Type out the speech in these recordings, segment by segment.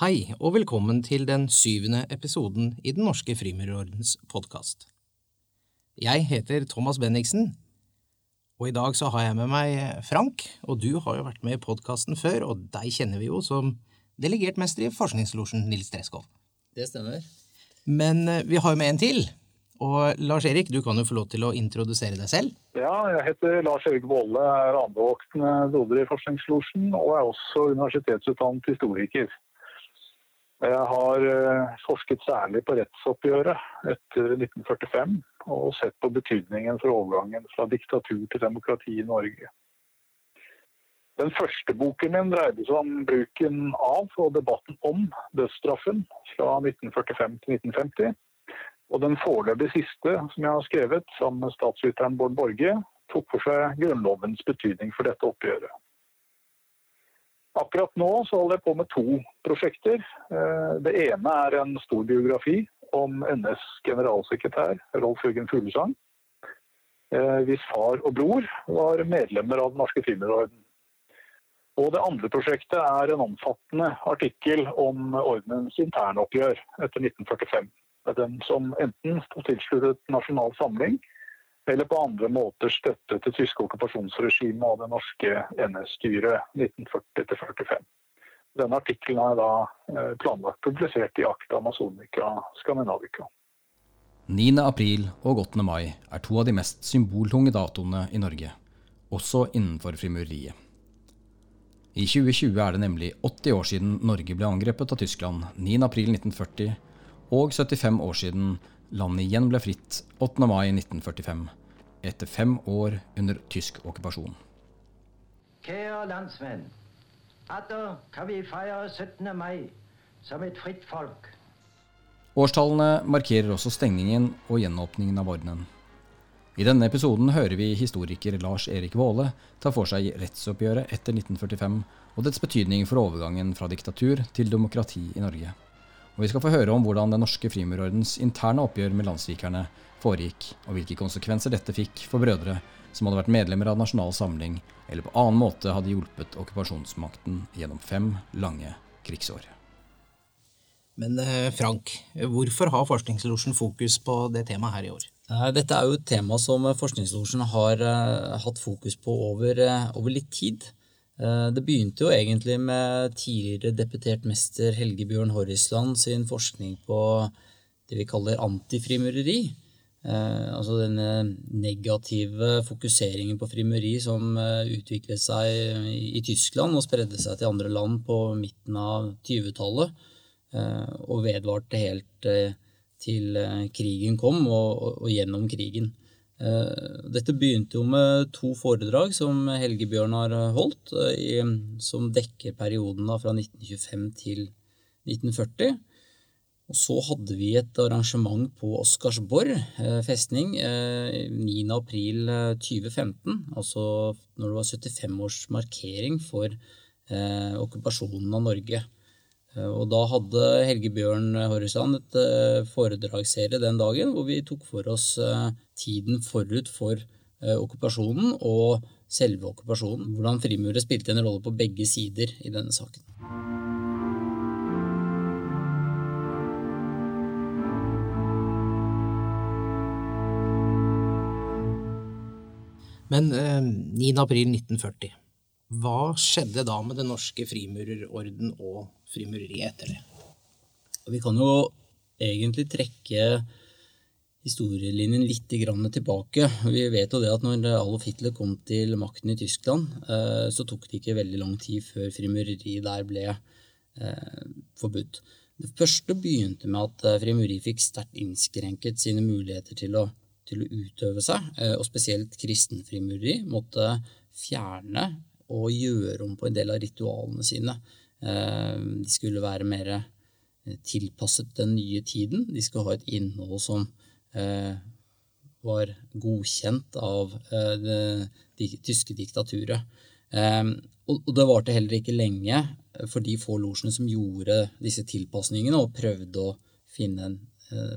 Hei, og velkommen til den syvende episoden i Den norske frimurerordens podkast. Jeg heter Thomas Bendiksen, og i dag så har jeg med meg Frank, og du har jo vært med i podkasten før, og deg kjenner vi jo som delegert mester i Forskningslosjen Nils Treskov. Det stemmer. Men eh, vi har jo med en til, og Lars Erik, du kan jo få lov til å introdusere deg selv. Ja, jeg heter Lars Erik Volle, er andrevoktende doder i Forskningslosjen, og er også universitetsutdannet historiker. Jeg har eh, forsket særlig på rettsoppgjøret etter 1945 og sett på betydningen for overgangen fra diktatur til demokrati i Norge. Den første boken min dreide seg om bruken av og debatten om dødsstraffen fra 1945 til 1950. Og den foreløpig siste som jeg har skrevet sammen med statsviteren Bård Borge, tok for seg Grunnlovens betydning for dette oppgjøret. Akkurat nå så holder jeg på med to prosjekter. Eh, det ene er en stor biografi om NS generalsekretær Rolf Jørgen Fuglesang. Eh, hvis far og bror var medlemmer av Den norske frimurerorden. Og det andre prosjektet er en omfattende artikkel om ordenens internoppgjør etter 1945. Den som enten sto tilsluttet Nasjonal Samling, eller på andre måter støtte til tyske okkupasjonsregimet og det norske NS-styret 1940-45. Denne artikkelen er da eh, planlagt publisert i Akta Amazonica Scandinavica. 9. april og 8. mai er to av de mest symboltunge datoene i Norge, også innenfor frimureriet. I 2020 er det nemlig 80 år siden Norge ble angrepet av Tyskland 9. april 1940, og 75 år siden landet igjen ble fritt 8. mai 1945, etter fem år under tysk okkupasjon. Kjære landsmenn. Atter kan vi feire 17. mai som et fritt folk. Årstallene markerer også stengningen og gjenåpningen av ordenen. I denne episoden hører vi historiker Lars Erik Våle ta for seg rettsoppgjøret etter 1945 og dets betydning for overgangen fra diktatur til demokrati i Norge. Og vi skal få høre om hvordan Den norske frimurordens interne oppgjør med landssvikerne foregikk, og hvilke konsekvenser dette fikk for brødre som hadde vært medlemmer av Nasjonal Samling, eller på annen måte hadde hjulpet okkupasjonsmakten gjennom fem lange krigsår. Men eh, Frank, hvorfor har Forskningslosjen fokus på det temaet her i år? Dette er jo et tema som Forskningslosjen har uh, hatt fokus på over, uh, over litt tid. Uh, det begynte jo egentlig med tidligere deputert mester Helge Bjørn Horrisland sin forskning på det vi kaller antifrimureri. Eh, altså denne negative fokuseringen på frimureri som eh, utviklet seg i, Tyskland og spredde seg til andre land på midten av 20-tallet, eh, og vedvarte helt eh, til eh, krigen kom, og gjennom krigen. Eh, dette begynte jo med to foredrag som Helge Bjørn har holdt, i, som dekker perioden fra 1925 til 1940. Og så hadde vi et arrangement på Oscarsborg eh, festning eh, 9.4.2015, eh, altså når det var 75-årsmarkering for eh, okkupasjonen av Norge. Eh, og da hadde Helge Bjørn Horresland et eh, foredragsserie den dagen hvor vi tok for oss tiden forut for okkupasjonen og selve okkupasjonen. Hvordan frimuret spilte en rolle på begge sider i denne saken. Men eh, 9. april 1940, hva skjedde da med Den norske frimurerorden og frimureriet etter det? Vi kan jo egentlig trekke historielinjen litt tilbake. Vi vet jo det at når Adolf Hitler kom til makten i Tyskland, eh, så tok det ikke veldig lang tid før frimureri der ble eh, forbudt. Det første begynte med at eh, frimureri fikk sterkt innskrenket sine muligheter til å til å utøve seg, og spesielt kristenfrimureri, måtte fjerne og gjøre om på en del av ritualene sine. De skulle være mer tilpasset den nye tiden. De skulle ha et innhold som var godkjent av det tyske diktaturet. Og det varte heller ikke lenge for de få losjene som gjorde disse tilpasningene og prøvde å finne en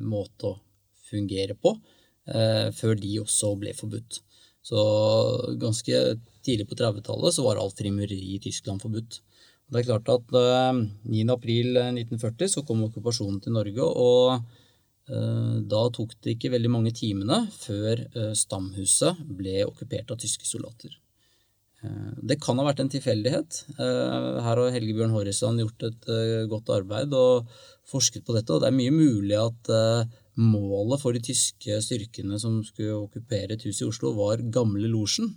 måte å fungere på, eh, før de også ble forbudt. Så ganske tidlig på 30-tallet så var alt frimureri i Tyskland forbudt. Det er klart at 9.4.1940 så kom okkupasjonen til Norge, og da tok det ikke veldig mange timene før Stamhuset ble okkupert av tyske soldater. Det kan ha vært en tilfeldighet. Her har Helge Bjørn Horrisland gjort et godt arbeid og forsket på dette, og det er mye mulig at målet for de tyske styrkene som skulle okkupere et hus i Oslo, var gamle losjen,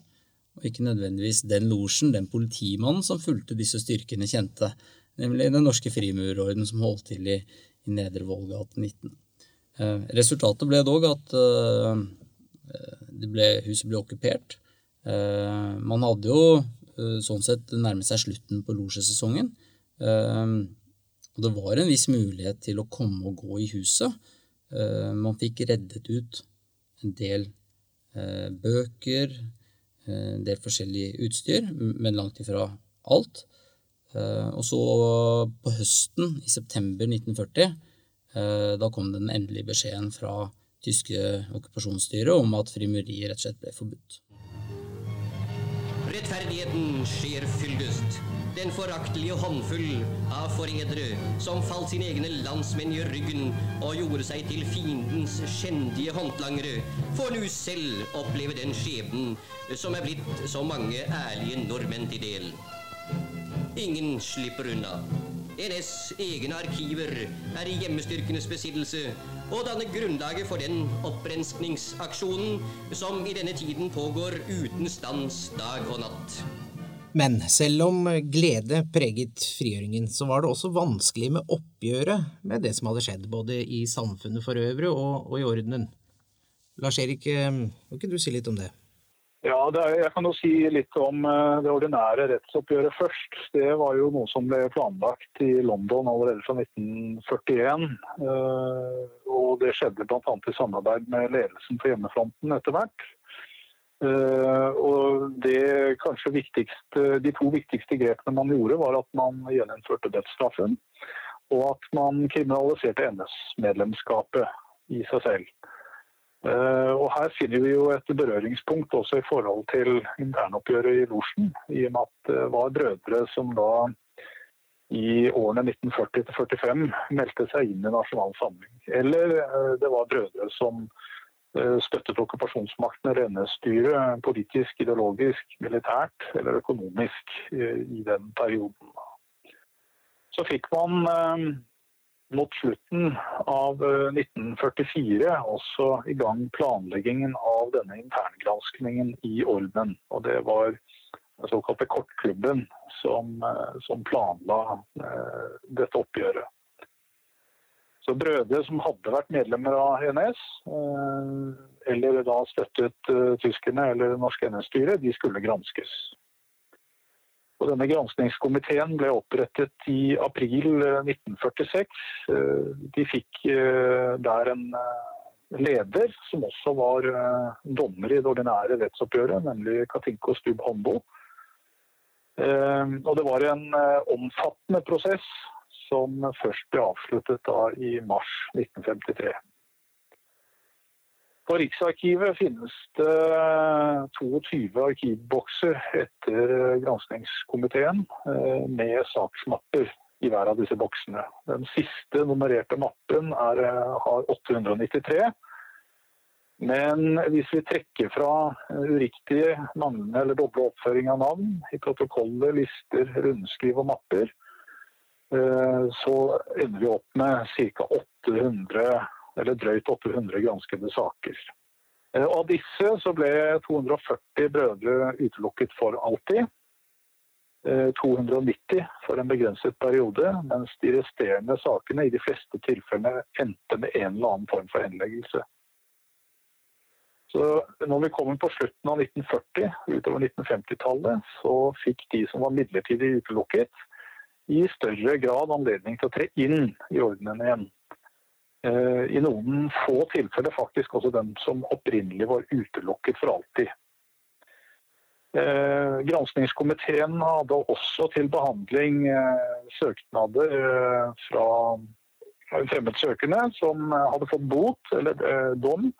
og ikke nødvendigvis den losjen den politimannen som fulgte disse styrkene, kjente, nemlig Den norske frimurorden som holdt til i, i Nedre Vollgate 19. Eh, resultatet ble dog at eh, ble, huset ble okkupert. Eh, man hadde jo sånn sett nærmet seg slutten på losjesesongen. Og det var en viss mulighet til å komme og gå i huset. Man fikk reddet ut en del bøker, en del forskjellig utstyr, men langt ifra alt. Og så på høsten, i september 1940, da kom den endelige beskjeden fra tyske okkupasjonsstyret om at frimuriet rett og slett ble forbudt. Rettferdigheten skjer fyldest den foraktelige håndfull av forrædere som falt sine egne landsmenn i ryggen og gjorde seg til fiendens skjendige håndlangere, får nå selv oppleve den skjebnen som er blitt så mange ærlige nordmenn til del. Ingen slipper unna. NS egne arkiver er i hjemmestyrkenes besittelse og danner grunnlaget for den opprenskningsaksjonen som i denne tiden pågår uten stans dag og natt. Men selv om glede preget frigjøringen, så var det også vanskelig med oppgjøret med det som hadde skjedd, både i samfunnet for øvrig og, og i ordenen. Lars-Erik, eh, kan ikke du si litt om det? Ja, er, Jeg kan jo si litt om eh, det ordinære rettsoppgjøret først. Det var jo noe som ble planlagt i London allerede fra 1941. Eh, og det skjedde bl.a. i samarbeid med ledelsen på hjemmefronten etter hvert. Uh, og det kanskje viktigste, De to viktigste grepene man gjorde, var at man gjeninnførte dødsstraffen. Og at man kriminaliserte NS-medlemskapet i seg selv. Uh, og Her finner vi jo et berøringspunkt også i forhold til internoppgjøret i losjen. I og med at det var brødre som da i årene 1940 45 meldte seg inn i Nasjonal Samling. Eller uh, det var brødre som Eh, støttet okkupasjonsmakten rennestyret politisk, ideologisk, militært eller økonomisk eh, i den perioden. Så fikk man eh, mot slutten av 1944 også i gang planleggingen av denne interngranskningen i Orden. Og det var den såkalte Kortklubben som, som planla dette oppgjøret. Så brødre som hadde vært medlemmer av NS, eh, eller da støttet eh, tyskerne eller norske NS-styret, de skulle granskes. Og denne Granskningskomiteen ble opprettet i april 1946. Eh, de fikk der en leder som også var dommer i det ordinære rettsoppgjøret, nemlig Katinko Stubb Håndbo. Og det var en omfattende prosess som først ble avsluttet i mars 1953. På Riksarkivet finnes det 22 arkivbokser etter granskningskomiteen eh, med saksmapper i hver av disse boksene. Den siste nummererte mappen er, eh, har 893. Men hvis vi trekker fra uriktige navn eller doble oppføring av navn i protokoller, lister, rundskriv og mapper, Eh, så ender vi opp med ca. 800, eller drøyt 800 granskede saker. Eh, av disse så ble 240 brødre utelukket for alltid. 290 eh, for en begrenset periode, mens de resterende sakene i de fleste tilfellene endte med en eller annen form for henleggelse. Så når vi kommer på slutten av 1940, utover 1950-tallet, så fikk de som var midlertidig utelukket, i større grad anledning til å tre inn i ordenen igjen. Eh, I noen få tilfeller faktisk også dem som opprinnelig var utelukket for alltid. Eh, granskningskomiteen hadde også til behandling eh, søknader fra fremmedsøkende som hadde fått bot eller dom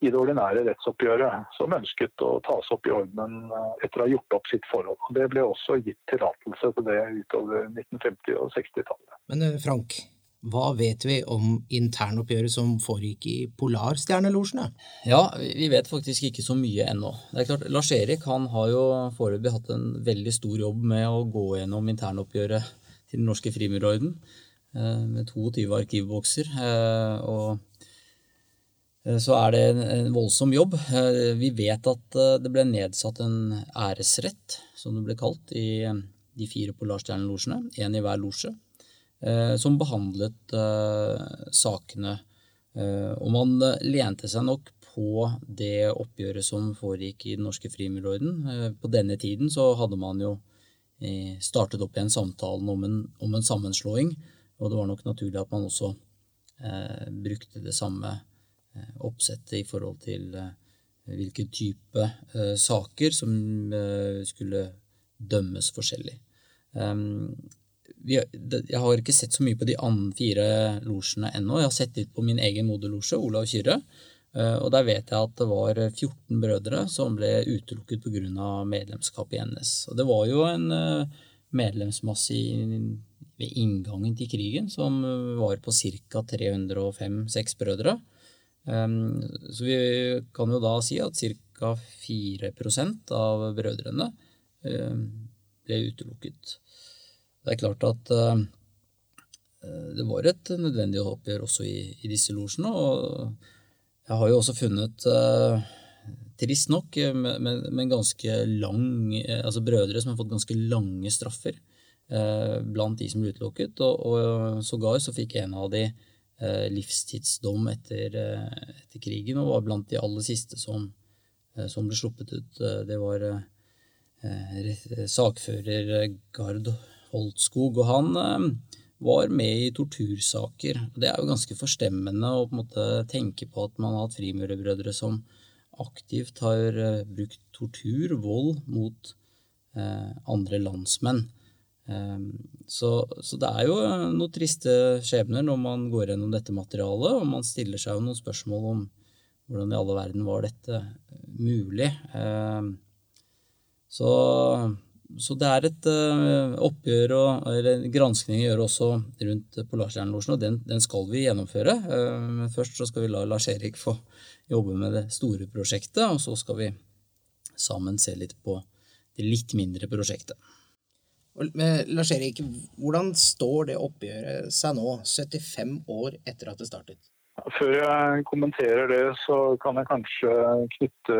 i det ordinære rettsoppgjøret, som ønsket å tas opp i ordenen eh, etter å ha gjort opp sitt forhold. Det ble også gitt tillatelse til det utover 1950- og 60-tallet. Men eh, Frank, hva vet vi om internoppgjøret som foregikk i Polarstjernelosjene? Ja, vi vet faktisk ikke så mye ennå. Det er klart, Lars Erik han har jo foreløpig hatt en veldig stor jobb med å gå gjennom internoppgjøret til Den norske frimurerorden, eh, med 22 arkivbokser. og Eh, så er det en voldsom jobb. Eh, vi vet at eh, det ble nedsatt en æresrett, som det ble kalt, i de fire Polarstjernelosjene, én i hver losje, som behandlet sakene. Og man lente seg nok på det oppgjøret som foregikk i Den norske frimurerorden. På denne tiden så hadde man jo startet opp igjen samtalen om en, om en sammenslåing, og det var nok naturlig at man også eh, brukte det samme Eh, oppsettet i forhold til eh, hvilken type eh, saker som skulle dømmes forskjellig. Ehm, jeg har ikke sett så mye på de andre fire losjene ennå. Jeg har sett litt på min egen moderlosje, Olav Kyrre. Og der vet jeg at det var 14 brødre som ble utelukket pga. medlemskap i NS. Og det var jo en medlemsmasse ved inngangen til krigen som var på ca. 305-6 brødre. Ehm, så vi kan jo da si at ca. 4% av brødrene ble utelukket. Det er klart at eh, det var et nødvendig oppgjør også i, i disse losjene. Og jeg har jo også funnet, uh, trist nok, med, med, ganske lang Altså brødre som har fått ganske lange straffer blant de som ble utelukket. Og, og sågar så fikk en av de Eh, livstidsdom etter, eh, etter, krigen, og var blant de aller siste som, eh, som ble sluppet ut. Det var sakfører Gard Holtskog, og han var med i tortursaker. Det er jo ganske forstemmende å på tenke på at man har hatt frimurerbrødre som aktivt har brukt tortur, vold, mot andre landsmenn. Ehm, så, så, det er jo noen triste skjebner når man går gjennom dette materialet, og man stiller seg jo noen spørsmål om hvordan i alle verden var dette mulig. Så, så det er et eh, oppgjør og eller granskning å gjøre også rundt Polarstjernelosjen, og den, den, skal vi gjennomføre. Ehm, men først så skal vi la Lars-Erik få jobbe med det store prosjektet, og så skal vi sammen se litt på det litt mindre prosjektet. Lars Erik, hvordan står det oppgjøret seg nå, 75 år etter at det startet? Før jeg kommenterer det, så kan jeg kanskje knytte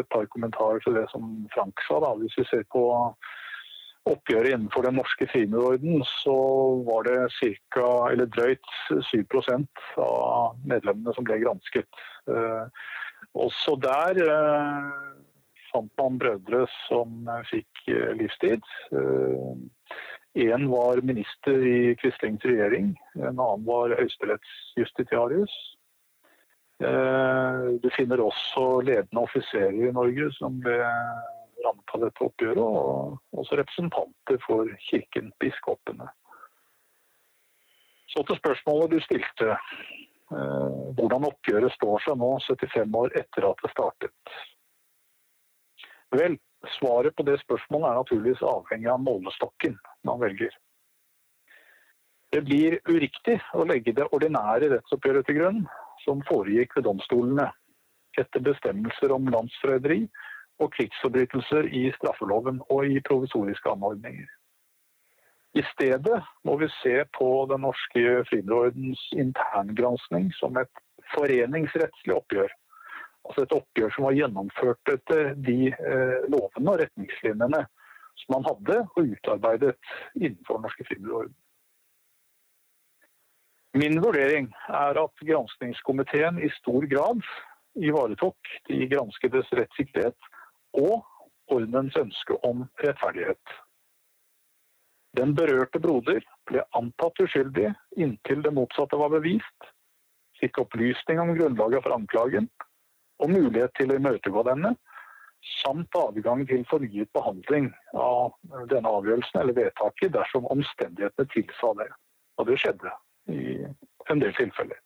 et par kommentarer til det som Frank sa. Da. Hvis vi ser på oppgjøret innenfor den norske frimurorden, så var det cirka, eller drøyt 7% av medlemmene som ble gransket. Eh, også der eh, fant man brødre som fikk eh, livstid. Eh, var minister i Quislings regjering, en annen var høyesterettsjustitiarius. Eh, du finner også ledende offiserer i Norge som ble rammet av dette oppgjøret, og også representanter for kirken, biskopene. Så til spørsmålet du stilte. Hvordan oppgjøret står seg nå, 75 år etter at det startet. Vel, svaret på det spørsmålet er naturligvis avhengig av målestokken man velger. Det blir uriktig å legge det ordinære rettsoppgjøret til grunn, som foregikk ved domstolene, etter bestemmelser om landsforræderi og krigsforbrytelser i straffeloven og i provisoriske anordninger. I stedet må vi se på Den norske friidrettsordens interngranskning som et foreningsrettslig oppgjør altså et oppgjør som var gjennomført etter de eh, lovene og retningslinjene som man hadde og utarbeidet innenfor norske frimerorden. Min vurdering er at granskningskomiteen i stor grad ivaretok de granskedes rettssikkerhet og ordenens ønske om rettferdighet. Den berørte broder ble antatt uskyldig inntil det motsatte var bevist, fikk opplysning om grunnlaget for anklagen og mulighet til å imøtegå denne, samt adgang til fornyet behandling av denne avgjørelsen eller vedtaket dersom omstendighetene tilsa det. Og det skjedde i en del tilfeller.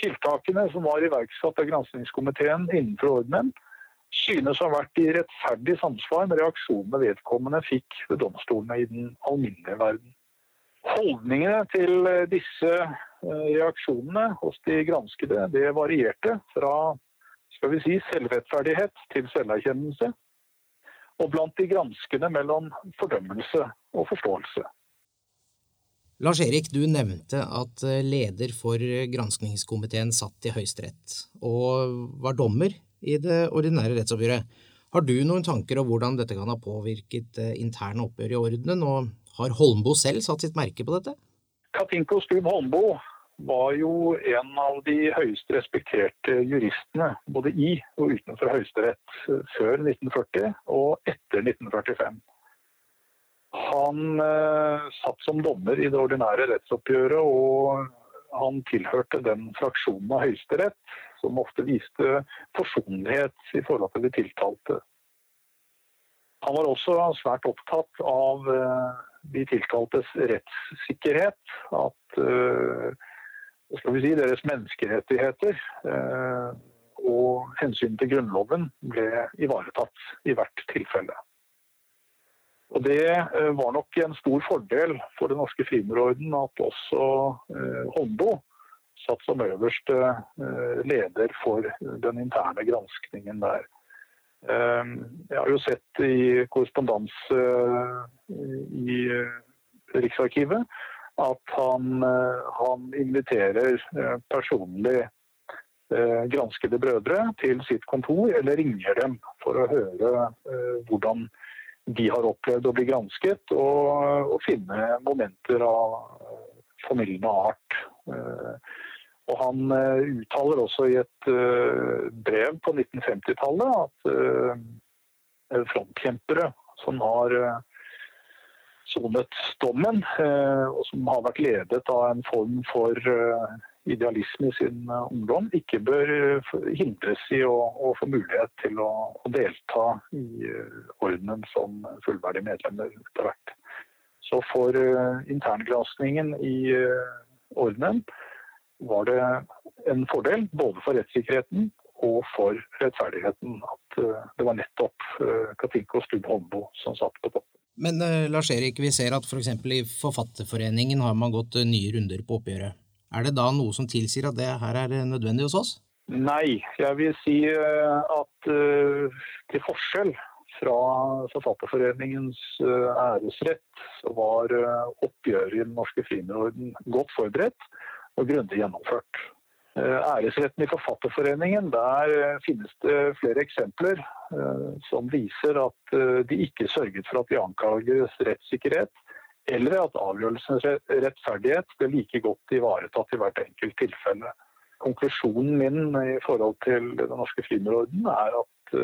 Tiltakene som var iverksatt av granskingskomiteen innenfor ordenen, synes å ha vært i rettferdig samsvar med reaksjonene vedkommende fikk ved domstolene i den alminnelige verden. Holdningene til eh, disse eh, reaksjonene hos de granskede det varierte fra skal vi si, selvrettferdighet til selverkjennelse, og blant de granskende mellom fordømmelse og forståelse. Lars Erik, du nevnte at eh, leder for granskningskomiteen satt i Høyesterett og var dommer i det ordinære rettsoppgjøret. Har du noen tanker om hvordan dette kan ha påvirket interne oppgjør i ordenen, og har Holmbo selv satt sitt merke på dette? Katinko Stum Holmbo var jo en av de høyest respekterte juristene både i og utenfor Høyesterett før 1940 og etter 1945. Han eh, satt som dommer i det ordinære rettsoppgjøret, og han tilhørte den fraksjonen av Høyesterett som ofte viste forsonlighet i forhold til de tiltalte. Han var også svært opptatt av eh, de tiltaltes rettssikkerhet. At uh, skal vi si, deres menneskerettigheter uh, og hensynet til Grunnloven ble ivaretatt i hvert tilfelle. Og Det uh, var nok en stor fordel for Den norske frimurorden at også Håndbo satt som øverste leder for den interne granskningen der. Jeg har jo sett i korrespondanse i Riksarkivet at han, han inviterer personlig granskede brødre til sitt kontor, eller ringer dem for å høre hvordan de har opplevd å bli gransket, og, og finne momenter av formildende art. Og han uttaler også i et brev på 1950-tallet at frontkjempere som har sonet dommen, eh, og som har vært ledet av en form for eh, idealisme i sin eh, ungdom, ikke bør hindres i å, å få mulighet til å, å, delta i ordenen som fullverdige medlemmer etter hvert. Så for interngranskningen i ordenen var det en fordel både for rettssikkerheten og for rettferdigheten at det var nettopp Katinko Stubb Holmboe som satt på toppen. Men uh, Lars Erik, vi ser at f.eks. For i Forfatterforeningen har man gått uh, nye runder på oppgjøret. Er det da noe som tilsier at det her er uh, nødvendig hos oss? Nei, jeg vil si at til forskjell fra Forfatterforeningens æresrett, så var oppgjøret i Den norske frimurorden godt forberedt og grundig gjennomført. Eh, æresretten i Forfatterforeningen, der eh, finnes det flere eksempler eh, som viser at de ikke sørget for at de anklagedes rettssikkerhet, eller at avgjørelsens rettferdighet ble like godt ivaretatt i hvert enkelt tilfelle. Konklusjonen min i forhold til Den norske frimurorden er at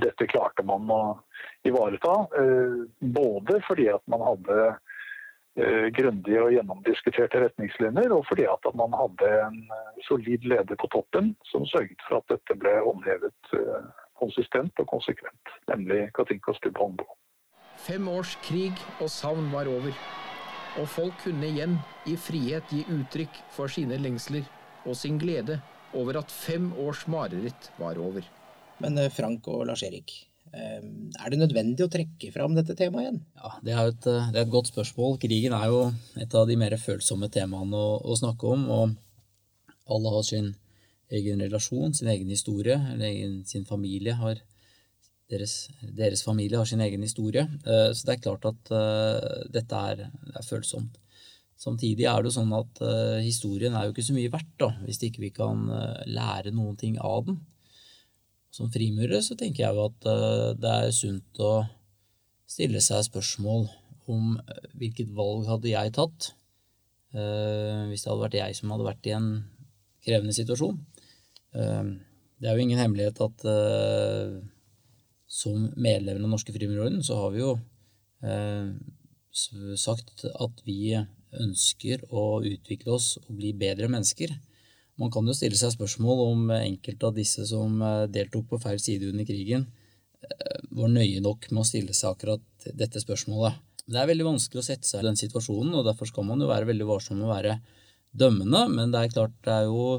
dette klarte man å ivareta. Både fordi at man hadde grundige og gjennomdiskuterte retningslinjer, og fordi at man hadde en eh, solid leder på toppen som sørget for at dette ble håndhevet eh, konsistent og konsekvent, nemlig Katinka Stubb Holmbo. Fem års krig og savn var over, og folk kunne igjen i frihet gi uttrykk for sine lengsler og sin glede over at fem års mareritt var over. Men Frank og Lars Erik, Ehm, er det nødvendig å trekke fram dette temaet igjen? Ja, Det er, et, det er et, godt spørsmål. Krigen er jo et av de mer følsomme temaene å, å, snakke om. Og alle har sin egen relasjon, sin egen historie, egen, sin familie har deres, deres, familie har sin egen historie. Eh, så det er klart at uh, dette er, er, følsomt. Samtidig er det jo sånn at historien er jo ikke så mye verdt da, hvis ikke vi kan lære noen ting av den. Som frimurer så tenker jeg jo at eh, det er sunt å stille seg spørsmål om eh, hvilket valg hadde jeg tatt eh, hvis det hadde vært jeg som hadde vært i en krevende situasjon. Det er jo ingen hemmelighet at som medlemmer av norske frimurorden så har vi jo sagt at vi ønsker å utvikle oss og bli bedre mennesker. Man kan jo stille seg spørsmål om enkelte av disse som eh, deltok på feil side under krigen, eh, var nøye nok med å stille seg akkurat dette spørsmålet. Det er veldig vanskelig å sette seg i den situasjonen, og derfor skal man jo være veldig varsom med å være dømmende, men det er klart det er jo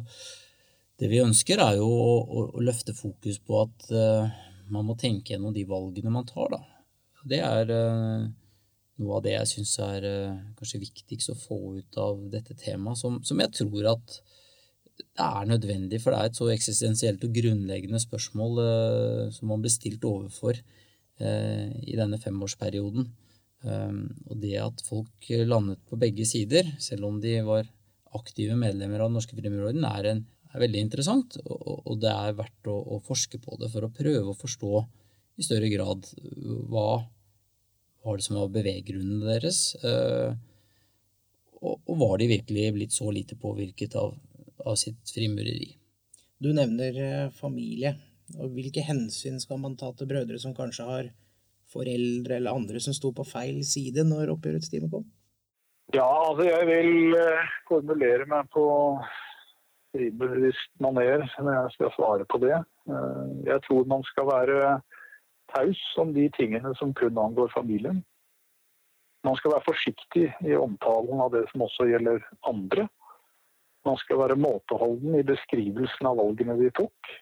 Det vi ønsker, er jo å, å løfte fokus på at uh, man må tenke gjennom de valgene man tar, da. Det er uh, noe av det jeg syns er uh, kanskje viktigst å få ut av dette temaet, som, som, jeg tror at det er nødvendig, for det er et så eksistensielt og grunnleggende spørsmål som man blir stilt overfor i denne femårsperioden. Um, og det at folk landet på begge sider, selv om de var aktive medlemmer av Den norske frimurorden, er, er, veldig interessant. Og, og, det er verdt å, å, forske på det for å prøve å forstå i større grad hva var det som var beveggrunnene deres. Uh, og, og, var de virkelig blitt så lite påvirket av, av sitt frimureri? Du nevner uh, familie. og Hvilke hensyn skal man ta til brødre som kanskje har foreldre eller andre som sto på feil side når oppgjørets time kom? Ja, altså jeg vil eh, formulere meg på fribevisst maner når jeg skal svare på det. Eh, jeg tror man skal være taus om de tingene som kun angår familien. Man skal være forsiktig i omtalen av det som også gjelder andre. Man skal være måteholden i beskrivelsen av valgene de tok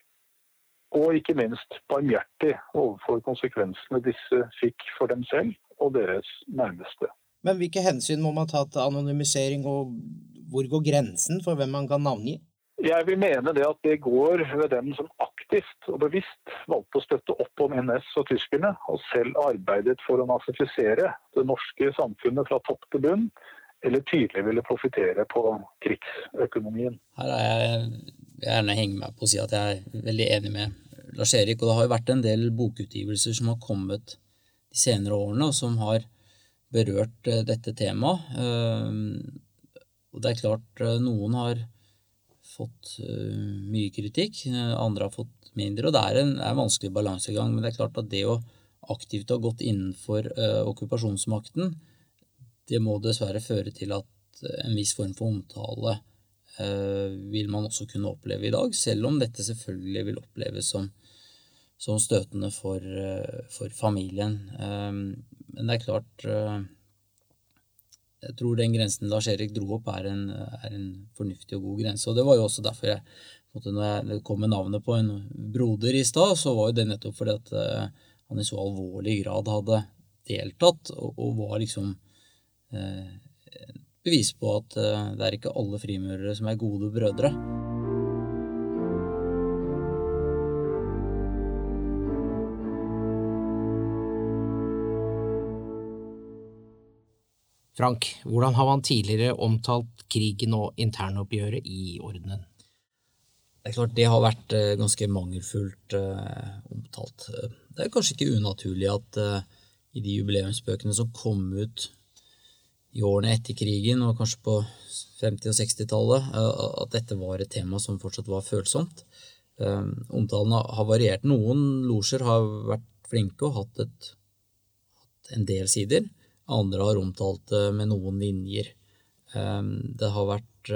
og ikke minst barmhjertig overfor konsekvensene disse fikk for dem selv og deres nærmeste. Men hvilke hensyn må man ta til anonymisering, og hvor går grensen for hvem man kan navngi? Jeg vil mene det at det går ved dem som aktivt og bevisst valgte å støtte opp om NS og tyskerne, og selv arbeidet for å nazifisere det norske samfunnet fra topp til bunn, eller tydelig ville profitere på krigsøkonomien. Her er jeg gjerne henge meg på å si at jeg er veldig enig med Lars Erik. Og det har jo vært en del bokutgivelser som har kommet de senere årene, og som har berørt eh, dette temaet. Eh, og det er klart eh, noen har fått mye kritikk, andre har fått mindre. Og det er en, er en vanskelig balansegang. Men det er klart at det å aktivt ha gått innenfor okkupasjonsmakten, det må dessverre føre til at en viss form for omtale Eh, vil man også kunne oppleve i dag, selv om dette selvfølgelig vil oppleves som, som støtende for, eh, for, familien. Eh, men det er klart Jeg tror den grensen Lars Erik dro opp, er en, er en fornuftig og god grense. Og det var jo også derfor jeg når jeg kom med navnet på en broder i stad, så var jo det nettopp fordi at han i så alvorlig grad hadde deltatt og, og var liksom eh, bevis på at eh, det er ikke alle frimurere som er gode brødre. Frank, hvordan har man tidligere omtalt krigen og internoppgjøret i ordenen? Det er klart det har vært eh, ganske mangelfullt omtalt. Det er kanskje ikke unaturlig at i de jubileumsbøkene som kom ut i årene etter krigen, og kanskje på 50- og 60-tallet, eh, at dette var et tema som fortsatt var følsomt. Eh, omtalene har variert. Noen losjer har vært flinke og hatt, et, hatt en del sider. Andre har omtalt det med noen linjer. Eh, det har vært,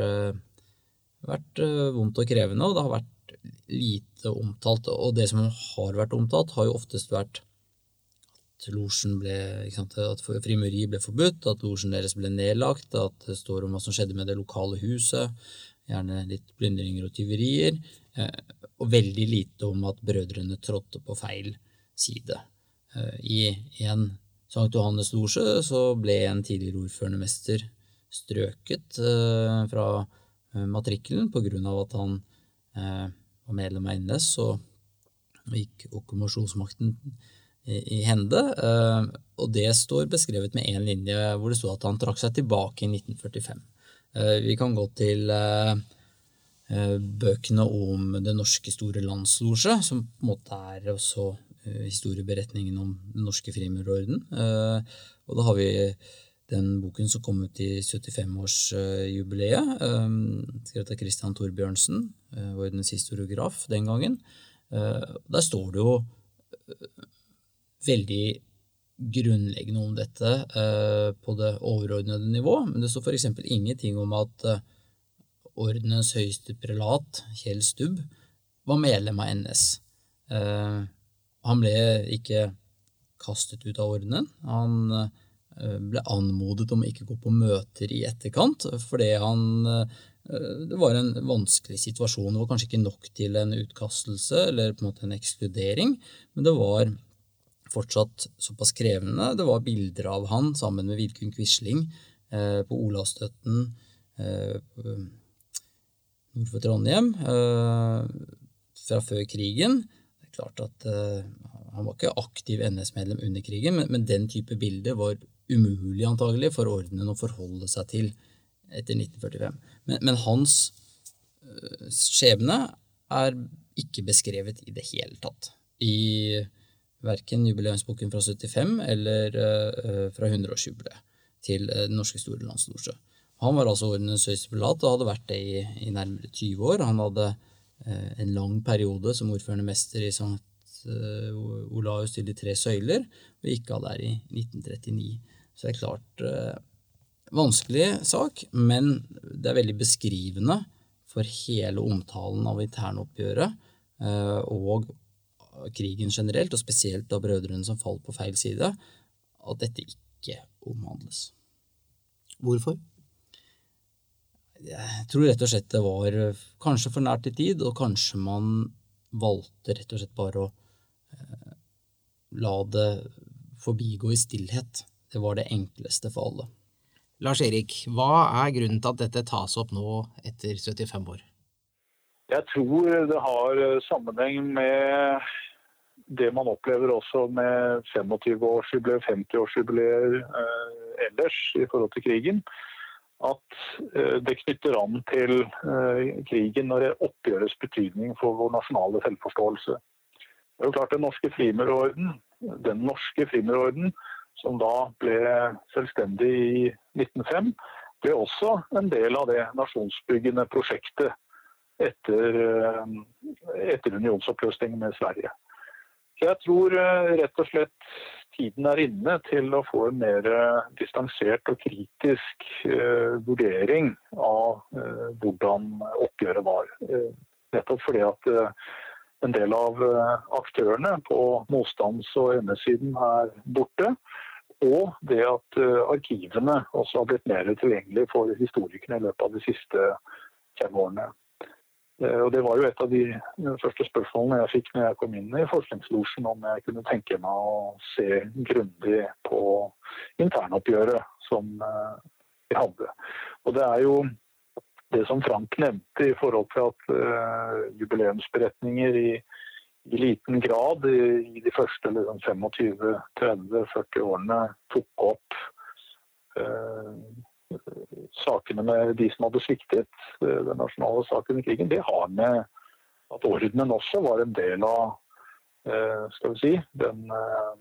vært vondt og krevende, og det har vært lite omtalt. Og det som har vært omtalt, har jo oftest vært losjen ble sant, At frimureri ble forbudt, at losjen deres ble nedlagt, at det står om hva som skjedde med det lokale huset, gjerne litt plyndringer og tyverier, eh, og veldig lite om at brødrene trådte på feil side. Eh, I en Sankt Johannes losje så ble en tidligere ordførende mester strøket eh, fra matrikkelen på grunn av at han var medlem av NS og gikk okkupasjonsmakten i hende. Eh, og det står beskrevet med én linje hvor det står at han trakk seg tilbake i 1945. Eh, vi kan gå til eh, bøkene om Det norske store landslosje, som på en måte er også historieberetningen om Den norske frimurorden. Og da har vi den boken som kom ut i 75-årsjubileet, skrevet av Christian Thorbjørnsen, ordenens historiograf den gangen. Der står det jo veldig grunnleggende om dette eh, på det overordnede nivå, men det står f.eks. ingenting om at eh, ordenens høyeste prelat, Kjell Stubb, var medlem av NS. Eh, han ble ikke kastet ut av ordenen. Han ble anmodet om å ikke gå på møter i etterkant, fordi han det var en vanskelig situasjon. Det var kanskje ikke nok til en utkastelse eller på en måte en ekskludering, men det var fortsatt såpass krevende. Det var bilder av han sammen med Vidkun Quisling eh, på Olavsstøtten eh, nord for Trondheim eh, fra før krigen. Det er klart at eh, Han var ikke aktiv NS-medlem under krigen, men, men, den type bilder var umulig antagelig for ordenen å forholde seg til etter 1945. Men, men hans skjebne er ikke beskrevet i det hele tatt. I verken jubileumsboken fra 75 eller uh, fra 100-årsjubileet til uh, Den norske store landslosje. Han var altså ordenens høyeste prelat og hadde vært det i, i, nærmere 20 år. Han hadde uh, en lang periode som ordførende mester i St. Olaus til de tre søyler, og gikk av der i 1939. Så det er klart vanskelig sak, men det er veldig beskrivende for hele omtalen av internoppgjøret og krigen generelt, og spesielt av brødrene som falt på feil side, at dette ikke omhandles. Hvorfor? Jeg tror rett og slett det var kanskje for nært i tid, og kanskje man valgte rett og slett bare å eh, la det forbigå i stillhet. Det var det enkleste for alle. Lars Erik, hva er grunnen til at dette tas opp nå etter 75 år? Jeg tror det har eh, sammenheng med det man opplever også med 25-årsjubileer, 50-årsjubileer eh, ellers i forhold til krigen at eh, det knytter an til eh, krigen og oppgjørets betydning for vår nasjonale selvforståelse. Det er jo klart Den norske frimurorden, den norske frimurorden, som da ble selvstendig i 1905, ble også en del av det nasjonsbyggende prosjektet etter, eh, etter unionsoppløsningen med Sverige. Så jeg tror rett og slett tiden er inne til å få en mer eh, distansert og kritisk vurdering av hvordan oppgjøret var. Nettopp fordi at en del av aktørene på motstands- og NS-siden er borte. Og det at arkivene også har blitt mer tilgjengelige for historikerne i løpet av de siste fem årene. Eh, og Det var jo et av de første spørsmålene jeg fikk når jeg kom inn i forskningslosjen, om jeg kunne tenke meg å se grundig på internoppgjøret som eh, vi hadde. Og Det er jo det som Frank nevnte i forhold til at uh, jubileumsberetninger i, i, liten grad i, de første liksom, 25-30-40 årene tok opp sakene med de som hadde sviktet eh, den nasjonale saken i krigen, det har med at ordenen også var en del av eh, skal vi si, den eh,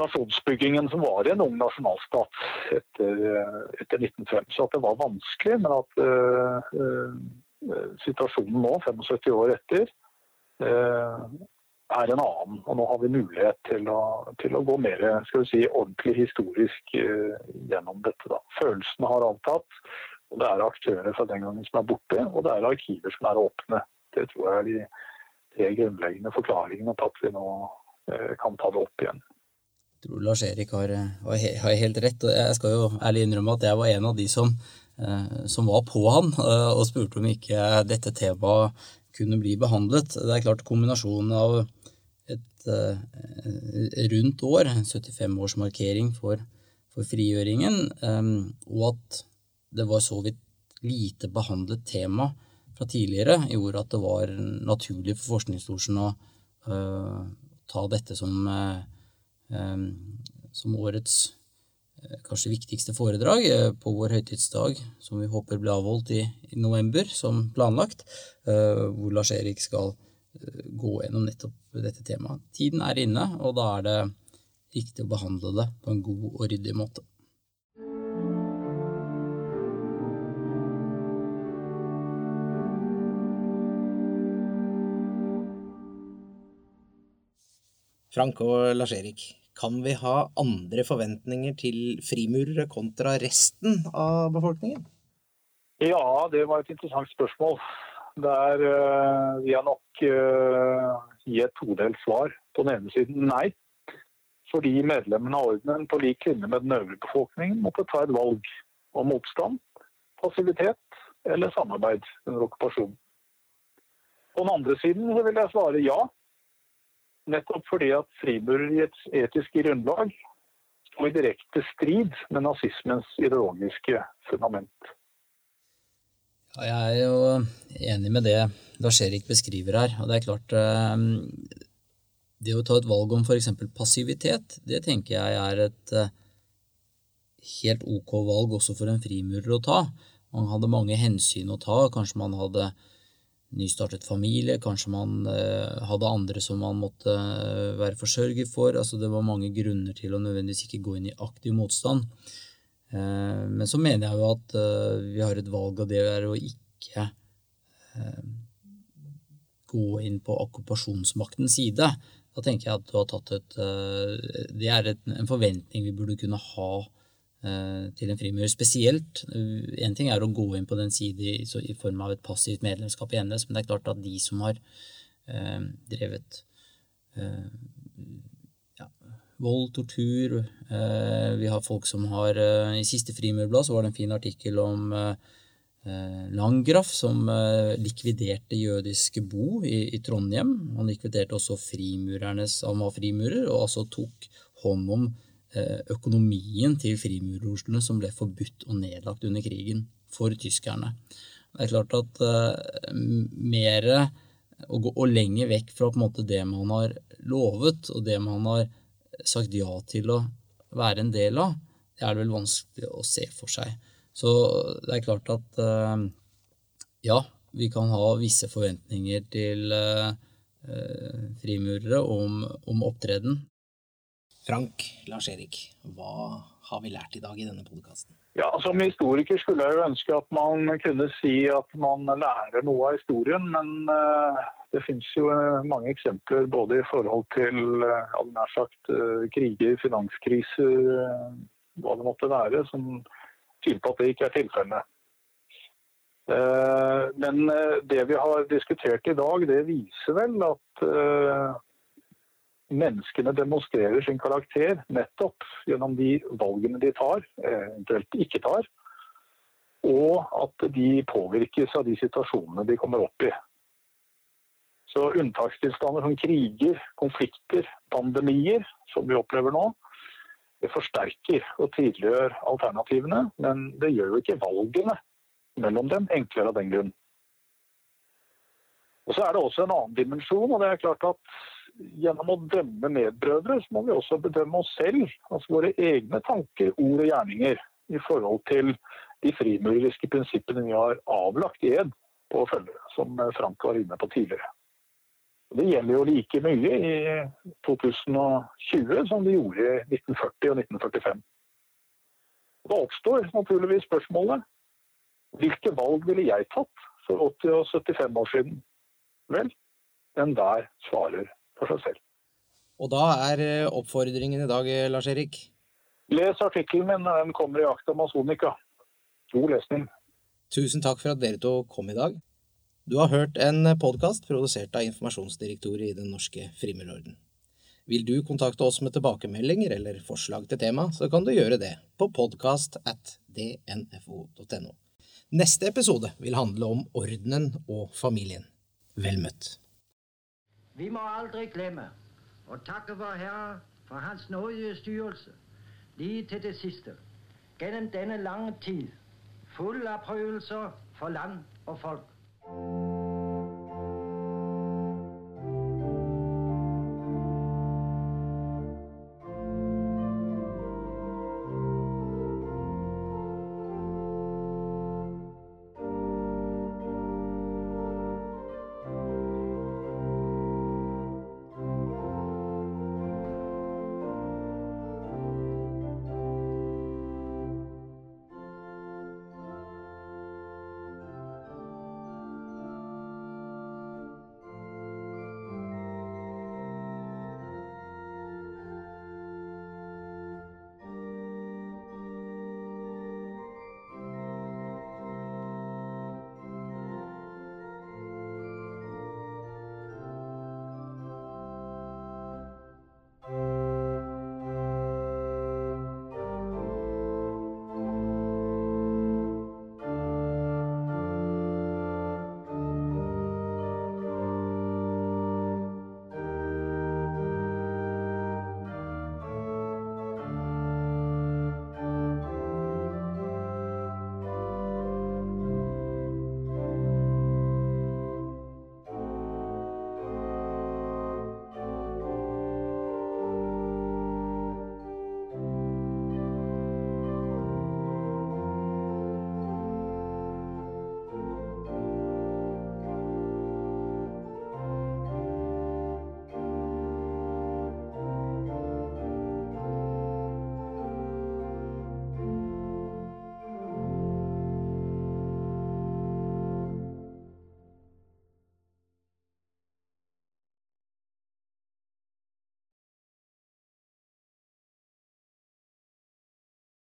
nasjonsbyggingen som var i en ung nasjonalstat etter, etter 1905. Så at det var vanskelig, men at uh, situasjonen nå, 75 år etter, uh, er en annen. Og nå har vi mulighet til å, til å gå mer skal vi si, ordentlig historisk uh, gjennom dette. Da. Følelsene har avtatt. og Det er aktører fra den gangen som er borte, og det er arkiver som er åpne. Det tror jeg er de tre grunnleggende forklaringene på at vi nå uh, kan ta det opp igjen. Jeg tror Lars Erik har, har, helt rett. og Jeg skal jo ærlig innrømme at jeg var en av de som, uh, som var på han og spurte om ikke dette temaet kunne bli behandlet. Det er klart kombinasjonen av et uh, rundt år, 75-årsmarkering for, for, frigjøringen, um, og at det var så vidt lite behandlet tema fra tidligere, gjorde at det var naturlig for Forskningslosjen å uh, ta dette som, uh, um, som årets kanskje viktigste foredrag på vår høytidsdag, som vi håper blir avholdt i, i november, som planlagt, hvor Lars Erik skal gå gjennom nettopp dette temaet. Tiden er inne, og da er det riktig å behandle det på en god og ryddig måte. Frank og Lars-Erik, kan vi ha andre forventninger til frimurere kontra resten av befolkningen? Ja, det var et interessant spørsmål. Der uh, vil jeg nok uh, gi et todelt svar. På den ene siden nei. fordi medlemmene av ordenen på lik linje med den øvrige befolkningen måtte ta et valg om motstand, passivitet eller samarbeid under okkupasjonen. På den andre siden vil jeg svare ja, nettopp fordi at frimureriets etiske grunnlag sto i direkte strid med nazismens ideologiske fundament. Ja, jeg er jo enig med det Lars-Erik beskriver her. og det er klart eh, Det å ta et valg om f.eks. passivitet, det tenker jeg er et eh, helt ok valg også for en frimurer å ta. Man hadde mange hensyn å ta. Kanskje man hadde nystartet familie, kanskje man eh, hadde andre som man måtte være forsørger for. Altså det var mange grunner til å nødvendigvis ikke gå inn i aktiv motstand. Eh, men så mener jeg jo at eh, vi har et valg, og det er å ikke eh, gå inn på okkupasjonsmaktens side. Da tenker jeg at du har tatt et Det er en forventning vi burde kunne ha til en frimurer. Spesielt Én ting er å gå inn på den side i, form av et passivt medlemskap i NS, men det er klart at de som har eh, drevet eh, vold, tortur. Eh, vi har folk som har eh, I siste Frimurblad så var det en fin artikkel om eh, Langgraff, som likviderte jødiske bo i, i, Trondheim. Han likviderte også frimurernes Han var frimurer, og altså tok hånd om økonomien til frimurerorslene som ble forbudt og nedlagt under krigen for tyskerne. Det er klart at uh, mer å gå og lenger vekk fra måte det man har lovet, og det man har sagt ja til å være en del av, det er det vel vanskelig å se for seg. Så det er klart at uh, ja, vi kan ha visse forventninger til uh, frimurere om, om opptreden. Frank, Lars-Erik, hva har vi lært i dag i denne podkasten? Ja, Som historiker skulle jeg jo ønske at man kunne si at man lærer noe av historien, men uh, det finnes jo eh, mange eksempler både i forhold til eh, nær sagt, eh, kriger, finanskriser, hva det måtte være, som tyder på at det ikke er tilfellet. Men det vi har diskutert i dag, det viser vel at menneskene demonstrerer sin karakter nettopp gjennom de valgene de tar, eventuelt ikke tar, og at de påvirkes av de situasjonene de kommer opp i. Så unntakstilstander som kriger, konflikter, pandemier, som vi opplever nå, det forsterker og tydeliggjør alternativene, men det gjør jo ikke valgene mellom dem enklere av den grunn. Og Så er det også en annen dimensjon, og det er klart at gjennom å dømme medbrødre, så må vi også bedømme oss selv, altså våre egne tanker, ord og gjerninger, i forhold til de frimureriske prinsippene vi har avlagt ed på å følge, som Frank var inne på tidligere. Det gjelder jo like mye i 2020 som det gjorde i 1940 og 1945. Da oppstår naturligvis spørsmålet hvilke valg ville jeg tatt for 80 og 75 år siden? Vel, enhver svarer for seg selv. Og da er eh, oppfordringen i dag, eh, Lars Erik? Les artikkelen min når den kommer i Akt Amazonica. God lesning. Tusen takk for at dere to kom i dag. Du har hørt en podkast produsert av informasjonsdirektoret i Den norske frimurorden. Vil du kontakte oss med tilbakemeldinger eller forslag til tema, så kan du gjøre det på podkast at dnfo.no. Neste episode vil handle om ordenen og familien. Vel møtt. Vi må aldri glemme å takke vår Herre for Hans nådige styrelse, lige til det siste, gjennom denne lange tid, full av prøvelser for land og folk.